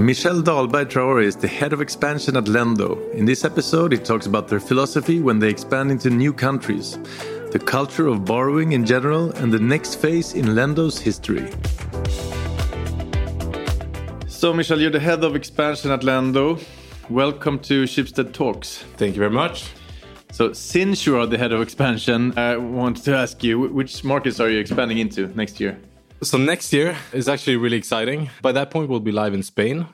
Michel Dahlberg Traore is the head of expansion at Lendo. In this episode, he talks about their philosophy when they expand into new countries, the culture of borrowing in general, and the next phase in Lendo's history. So, Michel, you're the head of expansion at Lendo. Welcome to Schibsted Talks. Thank you very much. So, since you are the head of expansion, I want to ask you which markets are you expanding into next year? So next year is actually really exciting. By that point, we'll be live in Spain.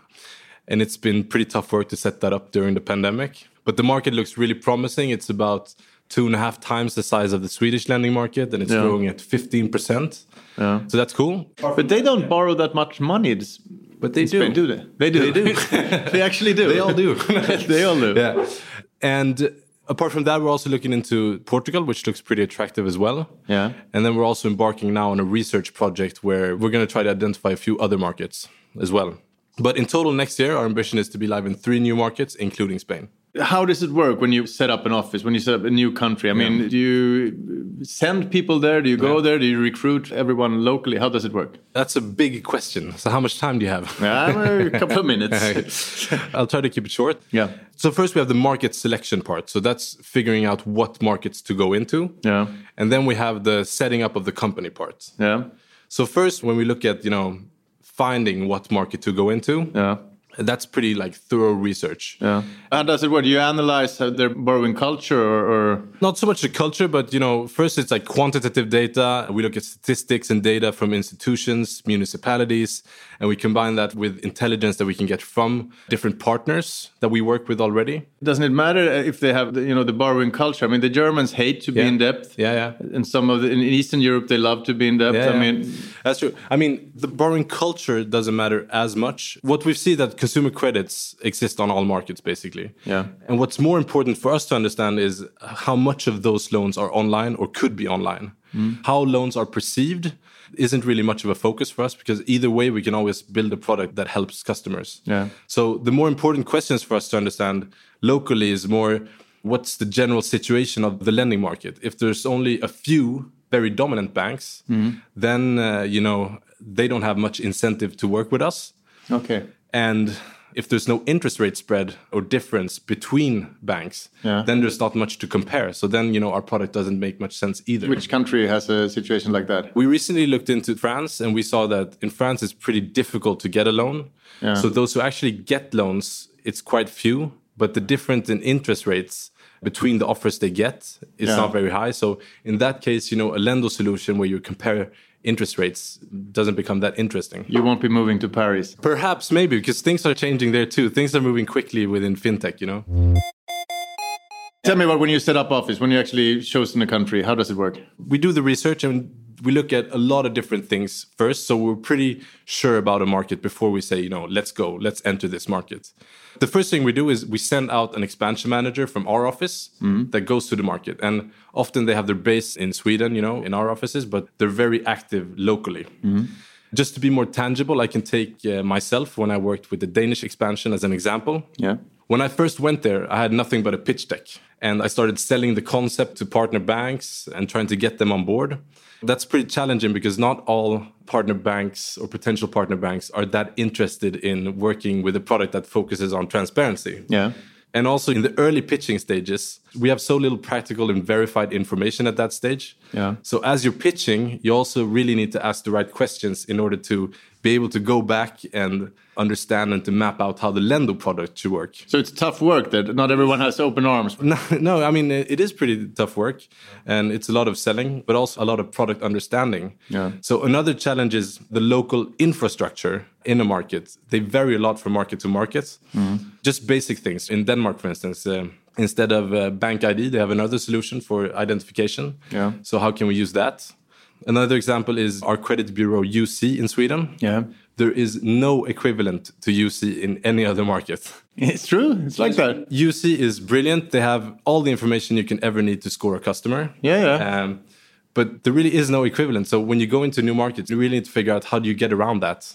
And it's been pretty tough work to set that up during the pandemic. But the market looks really promising. It's about two and a half times the size of the Swedish lending market, and it's yeah. growing at 15%. Yeah. So that's cool. But they don't borrow that much money. It's, but they do. Spain, do they? They do. They do. they actually do. They all do. they all do. Yeah. And apart from that, we're also looking into Portugal, which looks pretty attractive as well. Yeah. And then we're also embarking now on a research project where we're going to try to identify a few other markets as well. But in total, next year, our ambition is to be live in three new markets, including Spain. How does it work when you set up an office, when you set up a new country? I yeah. mean, do you send people there? Do you go yeah. there? Do you recruit everyone locally? How does it work? That's a big question. So, how much time do you have? a couple of minutes. I'll try to keep it short. Yeah. So, first, we have the market selection part. So, that's figuring out what markets to go into. Yeah. And then we have the setting up of the company part. Yeah. So, first, when we look at, you know, finding what market to go into. Yeah that's pretty like thorough research. Yeah. How does it work? Do you analyze uh, their borrowing culture or, or, not so much the culture, but you know, first it's like quantitative data. We look at statistics and data from institutions, municipalities, and we combine that with intelligence that we can get from different partners that we work with already. Doesn't it matter if they have the, you know the borrowing culture? I mean, the Germans hate to be yeah. in debt. Yeah, yeah. And some of the, in Eastern Europe they love to be in debt. Yeah, I mean, that's true. I mean, the borrowing culture doesn't matter as much. What we see that consumer credits exist on all markets basically. Yeah. And what's more important for us to understand is how much of those loans are online or could be online. Mm. How loans are perceived isn't really much of a focus for us because either way we can always build a product that helps customers. Yeah. So the more important questions for us to understand locally is more what's the general situation of the lending market. If there's only a few very dominant banks, mm. then uh, you know they don't have much incentive to work with us. Okay. And if there's no interest rate spread or difference between banks, yeah. then there's not much to compare. So then, you know, our product doesn't make much sense either. Which country has a situation like that? We recently looked into France and we saw that in France it's pretty difficult to get a loan. Yeah. So those who actually get loans, it's quite few, but the difference in interest rates between the offers they get is yeah. not very high. So in that case, you know, a Lendo solution where you compare interest rates doesn't become that interesting. You won't be moving to Paris. Perhaps, maybe, because things are changing there too. Things are moving quickly within fintech, you know? Tell me about when you set up office, when you actually chosen a country, how does it work? We do the research and we look at a lot of different things first. So we're pretty sure about a market before we say, you know, let's go, let's enter this market. The first thing we do is we send out an expansion manager from our office mm. that goes to the market. And often they have their base in Sweden, you know, in our offices, but they're very active locally. Mm. Just to be more tangible, I can take uh, myself when I worked with the Danish expansion as an example. Yeah. When I first went there, I had nothing but a pitch deck. And I started selling the concept to partner banks and trying to get them on board. That's pretty challenging because not all partner banks or potential partner banks are that interested in working with a product that focuses on transparency. Yeah. And also in the early pitching stages, we have so little practical and verified information at that stage. Yeah. So as you're pitching, you also really need to ask the right questions in order to be able to go back and understand and to map out how the Lendo product should work. So it's tough work that not everyone has open arms. No, no I mean it is pretty tough work, and it's a lot of selling, but also a lot of product understanding. Yeah. So another challenge is the local infrastructure in a market. They vary a lot from market to market. Mm. Just basic things. In Denmark, for instance. Uh, instead of uh, bank ID, they have another solution for identification. Yeah. So how can we use that? Another example is our credit bureau UC in Sweden. Yeah. There is no equivalent to UC in any other market. It's true. It's like that. UC is brilliant. They have all the information you can ever need to score a customer. Yeah, yeah. Um, but there really is no equivalent. So when you go into new markets, you really need to figure out how do you get around that.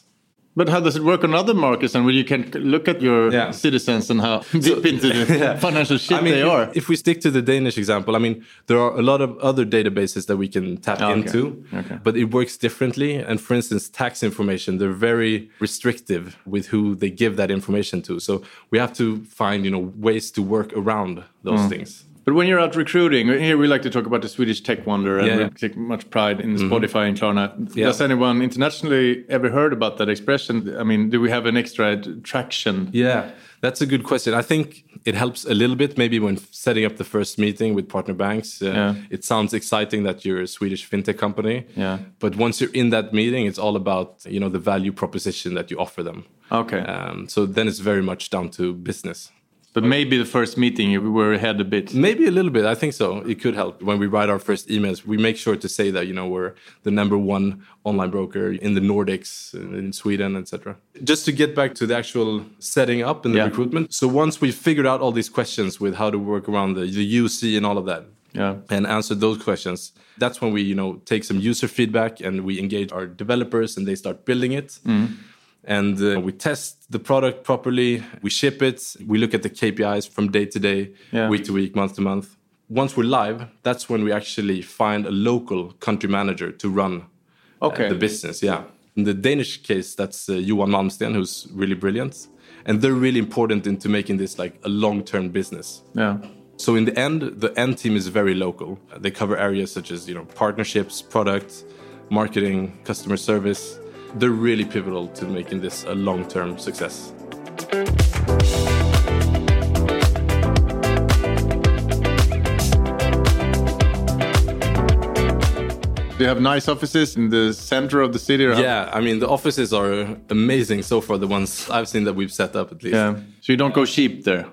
But how does it work on other markets and where you can look at your Yeah. citizens and how deep into the financial shit I mean, they if, are? if we stick to the Danish example, I mean, there are a lot of other databases that we can tap okay. into, Okay. but it works differently. And for instance, tax information, they're very restrictive with who they give that information to. So we have to find, you know, ways to work around those Mm. things. But when you're out recruiting, here we like to talk about the Swedish tech wonder, and Yeah, we take much pride in Spotify and Klarna. Yeah. Does anyone internationally ever heard about that expression? I mean, do we have an extra traction? Yeah, that's a good question. I think it helps a little bit maybe when setting up the first meeting with partner banks. Uh, Yeah. It sounds exciting that you're a Swedish fintech company. Yeah. But once you're in that meeting, it's all about you know the value proposition that you offer them. Okay. Um, so then it's very much down to business. But maybe the first meeting we were ahead a bit. Maybe a little bit. I think so. It could help when we write our first emails. We make sure to say that you know we're the number one online broker in the Nordics, uh, in Sweden, etc. Just to get back to the actual setting up and the Yeah. recruitment. So once we figured out all these questions with how to work around the, the UC and all of that, Yeah. and answer those questions, that's when we you know take some user feedback and we engage our developers and they start building it. Mm-hmm. And uh, we test the product properly, we ship it, we look at the KPIs from day to day, Yeah. week to week, month to month. Once we're live, that's when we actually find a local country manager to run uh, the business. Yeah. In the Danish case, that's uh, Johan Malmsten, who's really brilliant. And they're really important into making this like a long term business. Yeah. So in the end, the end team is very local. Uh, They cover areas such as you know partnerships, product, marketing, customer service. They're really pivotal to making this a long-term success. Do you have nice offices in the center of the city? or Yeah, I mean the offices are amazing so far. The ones I've seen that we've set up at least. Yeah. So you don't go cheap there.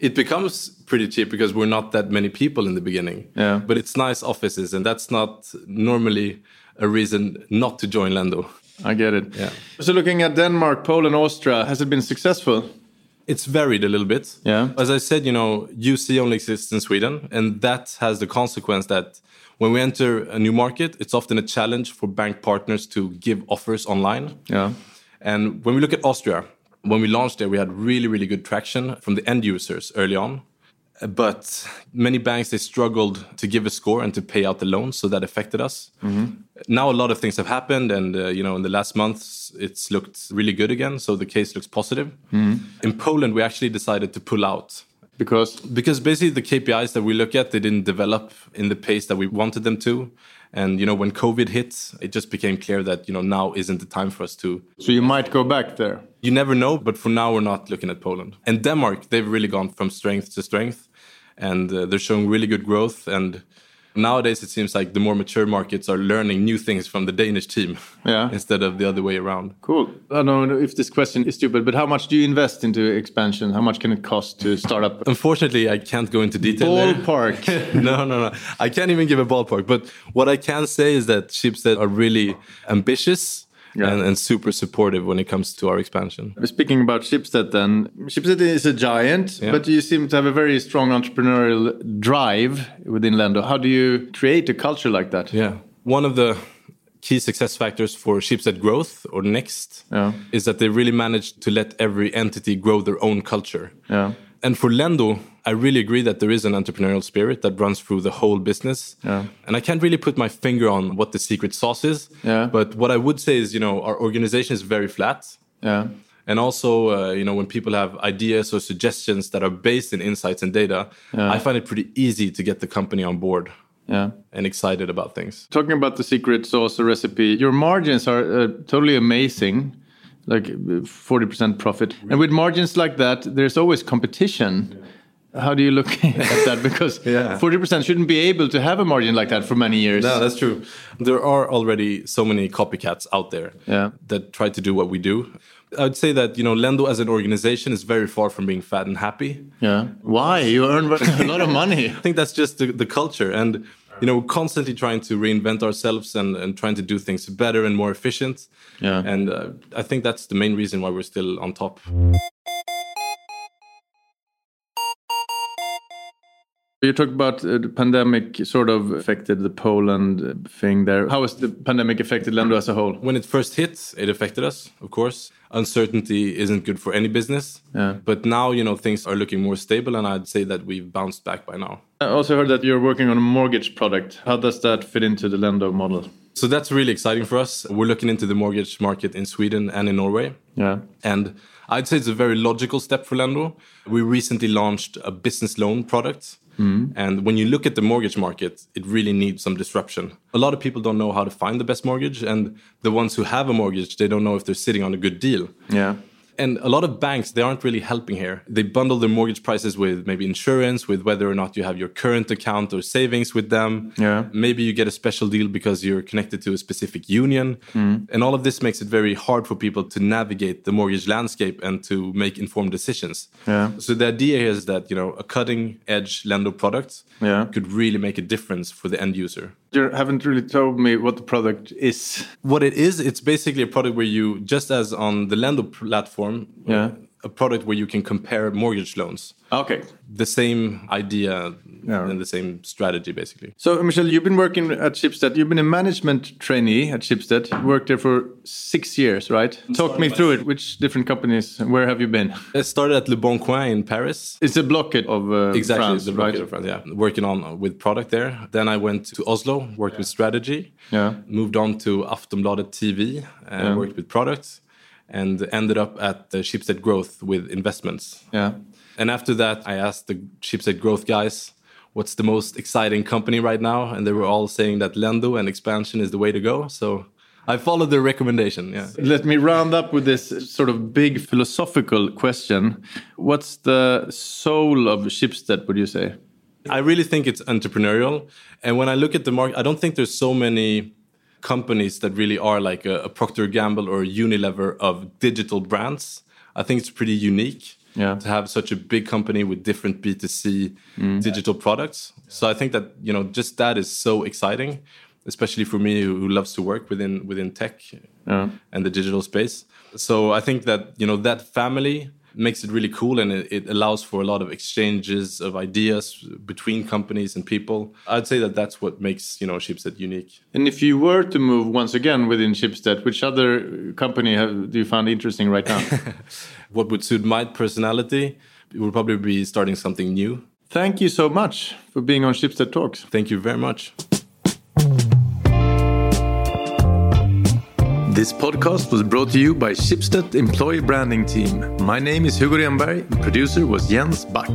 It becomes pretty cheap because we're not that many people in the beginning. Yeah. But it's nice offices, and that's not normally a reason not to join Lendo. I get it. Yeah. So looking at Denmark, Poland, Austria, has it been successful? It's varied a little bit. Yeah. As I said, you know, UC only exists in Sweden, and that has the consequence that when we enter a new market, it's often a challenge for bank partners to give offers online. Yeah. And when we look at Austria, when we launched there, we had really, really good traction from the end users early on. But many banks they struggled to give a score and to pay out the loans, so that affected us. Now a lot of things have happened, and uh, you know, in the last months, it's looked really good again. So the case looks positive. In Poland, we actually decided to pull out Because because basically the KPIs that we look at they didn't develop in the pace that we wanted them to. And you know, when COVID hit, it just became clear that you know now isn't the time for us to so you might go back there. you never know, but for now we're not looking at Poland. And Denmark, they've really gone from strength to strength, and uh, they're showing really good growth. And nowadays, it seems like the more mature markets are learning new things from the Danish team, Yeah. instead of the other way around. Cool. I don't know if this question is stupid, but how much do you invest into expansion? How much can it cost to start up? Unfortunately, I can't go into detail. Ballpark. no, no, no. I can't even give a ballpark. But what I can say is that Schibsted are really ambitious Yeah. and, and super supportive when it comes to our expansion. Speaking about Schibsted, then Schibsted is a giant, Yeah. but you seem to have a very strong entrepreneurial drive within Lendo. How do you create a culture like that? Yeah. One of the key success factors for Schibsted growth or next Yeah. is that they really managed to let every entity grow their own culture. Yeah. And for Lendo, I really agree that there is an entrepreneurial spirit that runs through the whole business. Yeah. And I can't really put my finger on what the secret sauce is. Yeah. But what I would say is, you know, our organization is very flat. Yeah. And also, uh, you know, when people have ideas or suggestions that are based in insights and data, I find it pretty easy to get the company on board Yeah. and excited about things. Talking about the secret sauce recipe, your margins are uh, totally amazing, like uh, forty percent profit. And with margins like that, there's always competition. How do you look at that? Because Yeah. forty percent shouldn't be able to have a margin like that for many years. No, that's true. There are already so many copycats out there Yeah. that try to do what we do. I would say that you know Lendo as an organization is very far from being fat and happy. yeah. Why? You earn a lot of money. I think that's just the, the culture, and you know, we're constantly trying to reinvent ourselves and, and trying to do things better and more efficient. Yeah. And uh, I think that's the main reason why we're still on top. You talked about uh, the pandemic sort of affected the Poland uh, thing there. How has the pandemic affected Lendo as a whole? When it first hit, it affected us, of course. Uncertainty isn't good for any business. Yeah. But now, you know, things are looking more stable, and I'd say that we've bounced back by now. I also heard that you're working on a mortgage product. How does that fit into the Lendo model? So that's really exciting for us. We're looking into the mortgage market in Sweden and in Norway. Yeah. And I'd say it's a very logical step for Lendo. We recently launched a business loan product. Mm-hmm. And when you look at the mortgage market, it really needs some disruption. A lot of people don't know how to find the best mortgage, and the ones who have a mortgage, they don't know if they're sitting on a good deal. Yeah. And a lot of banks, they aren't really helping here. They bundle their mortgage prices with maybe insurance, with whether or not you have your current account or savings with them. Yeah. Maybe you get a special deal because you're connected to a specific union. Hmm. And all of this makes it very hard for people to navigate the mortgage landscape and to make informed decisions. Yeah. So the idea here is that, you know, a cutting edge Lendo product Yeah. could really make a difference for the end user. You haven't really told me what the product is. What it is, it's basically a product where you, just as on the Lendo platform, Yeah. a product where you can compare mortgage loans. Okay. The same idea Yeah. and the same strategy, basically. So, Michel, you've been working at Schibsted. You've been a management trainee at Schibsted. You worked there for six years, right? Talk me through it. Which different companies? Where have you been? I started at Le Bon Coin in Paris. It's a Blocket of uh, Exactly, France, the right? of France, yeah. Working on uh, with product there. Then I went to Oslo, worked with strategy. Yeah. Moved on to Aftonbladet TV and Yeah. worked with products, and ended up at the Schibsted Growth with investments. Yeah. And after that, I asked the Schibsted Growth guys, "What's the most exciting company right now?" And they were all saying that Lendo and expansion is the way to go. So I followed their recommendation. Yeah. Let me round up with this sort of big philosophical question. What's the soul of Schibsted, would you say? I really think it's entrepreneurial. And when I look at the market, I don't think there's so many companies that really are like a, a Procter Gamble or a Unilever of digital brands. I think it's pretty unique Yeah. to have such a big company with different B2C mm. digital products. So I think that, you know, just that is so exciting, especially for me who, who loves to work within within tech Yeah. and the digital space. So I think that you know that family makes it really cool and it, it allows for a lot of exchanges of ideas between companies and people. I'd say that that's what makes you know Schibsted unique. And if you were to move once again within Schibsted, which other company have, do you find interesting right now? What would suit my personality it would probably be starting something new. Thank you so much for being on Schibsted Talks. Thank you very much. This podcast was brought to you by Schibsted Employee Branding Team. My name is Hugo Renberg, and producer was Jens Back.